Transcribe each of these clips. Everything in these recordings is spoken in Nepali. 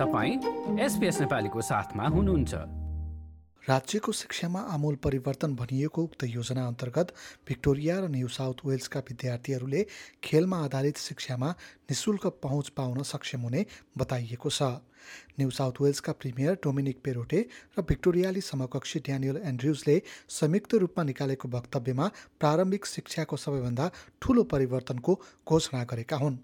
तपाईँ एसपिएस नेपालीको साथमा हुनुहुन्छ। राज्यको शिक्षामा आमूल परिवर्तन भनिएको उक्त योजना अन्तर्गत भिक्टोरिया र न्यू साउथ वेल्सका विद्यार्थीहरूले खेलमा आधारित शिक्षामा निशुल्क पहुँच पाउन सक्षम हुने बताइएको छ। न्यू साउथ वेल्सका प्रिमियर डोमिनिक पेरोटे र भिक्टोरियाली समकक्षी ड्यानियल एन्ड्रुजले संयुक्त रूपमा निकालेको वक्तव्यमा प्रारम्भिक शिक्षाको सबैभन्दा ठूलो परिवर्तनको घोषणा गरेका हुन्।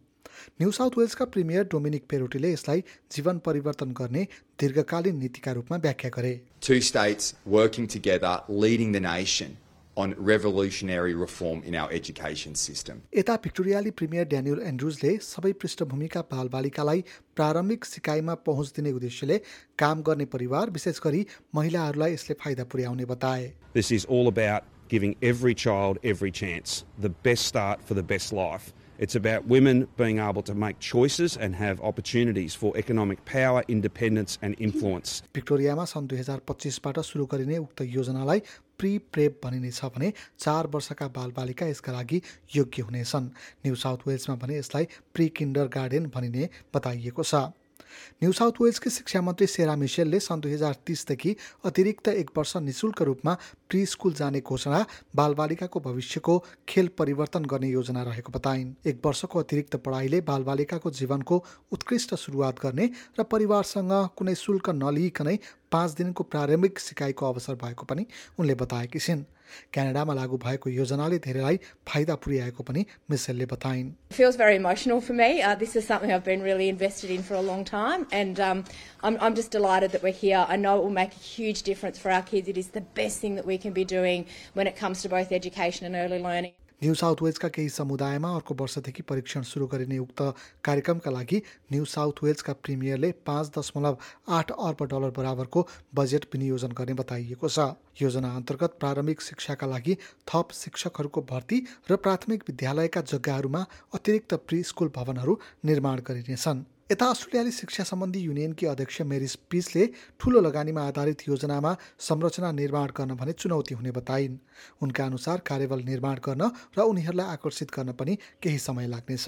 न्यू साउथ वेल्सका प्रिमियर डोमिनिक पेरोटीले यसलाई जीवन परिवर्तन गर्ने दीर्घकालीन नीतिका रूपमा व्याख्या गरे Two states working together, leading the nation on revolutionary reform in our education system. यता भिक्टोरियाली प्रिमियर ड्यानियल एन्ड्रुजले सबै पृष्ठभूमिका बालबालिकालाई प्रारम्भिक सिकाइमा पहुँच दिने उद्देश्यले काम गर्ने परिवार विशेष गरी महिलाहरूलाई यसले फाइदा पुर्याउने बताए This is all about giving every child every chance, the best start for the best life. It's about women being able to make choices and have opportunities for economic power, independence, and influence. भिक्टोरियामा सन् दुई हजार पच्चिसबाट सुरु गरिने उक्त योजनालाई प्री प्रेप भनिनेछ भने चार वर्षका बालबालिका यसका लागि योग्य हुनेछन् न्यू साउथ वेल्समा भने यसलाई प्री किन्डर गार्डन भनिने बताइएको छ न्यू साउथ वेल्सकी शिक्षा मन्त्री सेरा मिसेलले सन् दुई हजार तिसदेखि अतिरिक्त एक वर्ष निशुल्क रूपमा प्री स्कुल जाने घोषणा बालबालिकाको भविष्यको खेल परिवर्तन गर्ने योजना रहेको बताइन्। एक वर्षको अतिरिक्त पढाइले बालबालिकाको जीवनको उत्कृष्ट सुरुवात गर्ने र परिवारसँग कुनै शुल्क नलिइकनै पाँच दिनको प्रारम्भिक सिकाइको अवसर भएको पनि उनले बताएकी छिन्। क्यानाडामा लागू भएको योजनाले धेरैलाई फाइदा पुर्याएको पनि मिसेलले बताइन् It feels very emotional for me. Uh, this is something I've been really invested in for a long time, and um, I'm, I'm just delighted that we're here. I know it will make a huge difference for our kids. It is the best thing that we can be doing when it comes to both education and early learning. New South वेल्सका केही समुदायमा अर्को वर्षदेखि परीक्षण सुरु गरिने उक्त कार्यक्रमका लागि न्यू साउथ वेल्सका प्रिमियरले पाँच दशमलव आठ अर्ब डलर बराबरको बजेट विनियोजन गर्ने बताइएको छ। योजना अन्तर्गत प्रारम्भिक शिक्षाका लागि थप शिक्षकहरूको भर्ती र प्राथमिक विद्यालयका जग्गाहरूमा अतिरिक्त प्री स्कुल भवनहरू निर्माण गरिनेछन्। यता अस्ट्रेलियाली शिक्षा सम्बन्धी युनियनकी अध्यक्ष मेरिस पिसले ठुलो लगानीमा आधारित योजनामा संरचना निर्माण गर्न भने चुनौती हुने बताइन्। उनका अनुसार कार्यबल निर्माण गर्न र उनीहरूलाई आकर्षित गर्न पनि केही समय लाग्नेछ।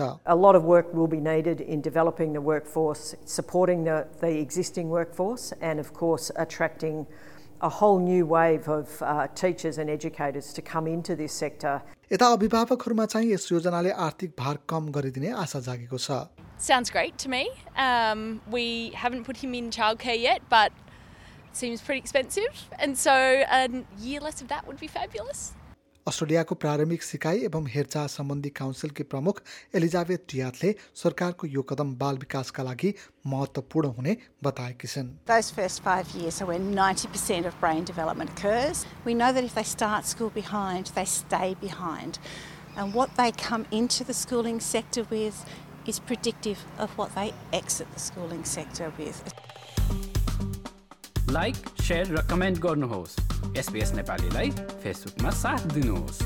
यता अभिभावकहरूमा चाहिँ यस योजनाले आर्थिक भार कम गरिदिने आशा जागेको छ। Sounds great to me. Um, we haven't put him in childcare yet, but it seems pretty expensive, and so a year less of that would be fabulous. अस्ट्रेलियाको प्रारम्भिक सिकाइ एवं हेरचाह सम्बन्धी काउन्सिलकी प्रमुख एलिजाबेथ डियाथले सरकारको यो कदम बाल विकासका लागि महत्त्वपूर्ण हुने बताएकी छिन् Those first five years are when 90% of brain development occurs. We know that if they start school behind, they stay behind. And what they come into the schooling sector with is predictive of what they exit the schooling sector with. Like share र कमेन्ट गर्नुहोस् एसपिएस नेपालीलाई फेसबुकमा साथ दिनुहोस्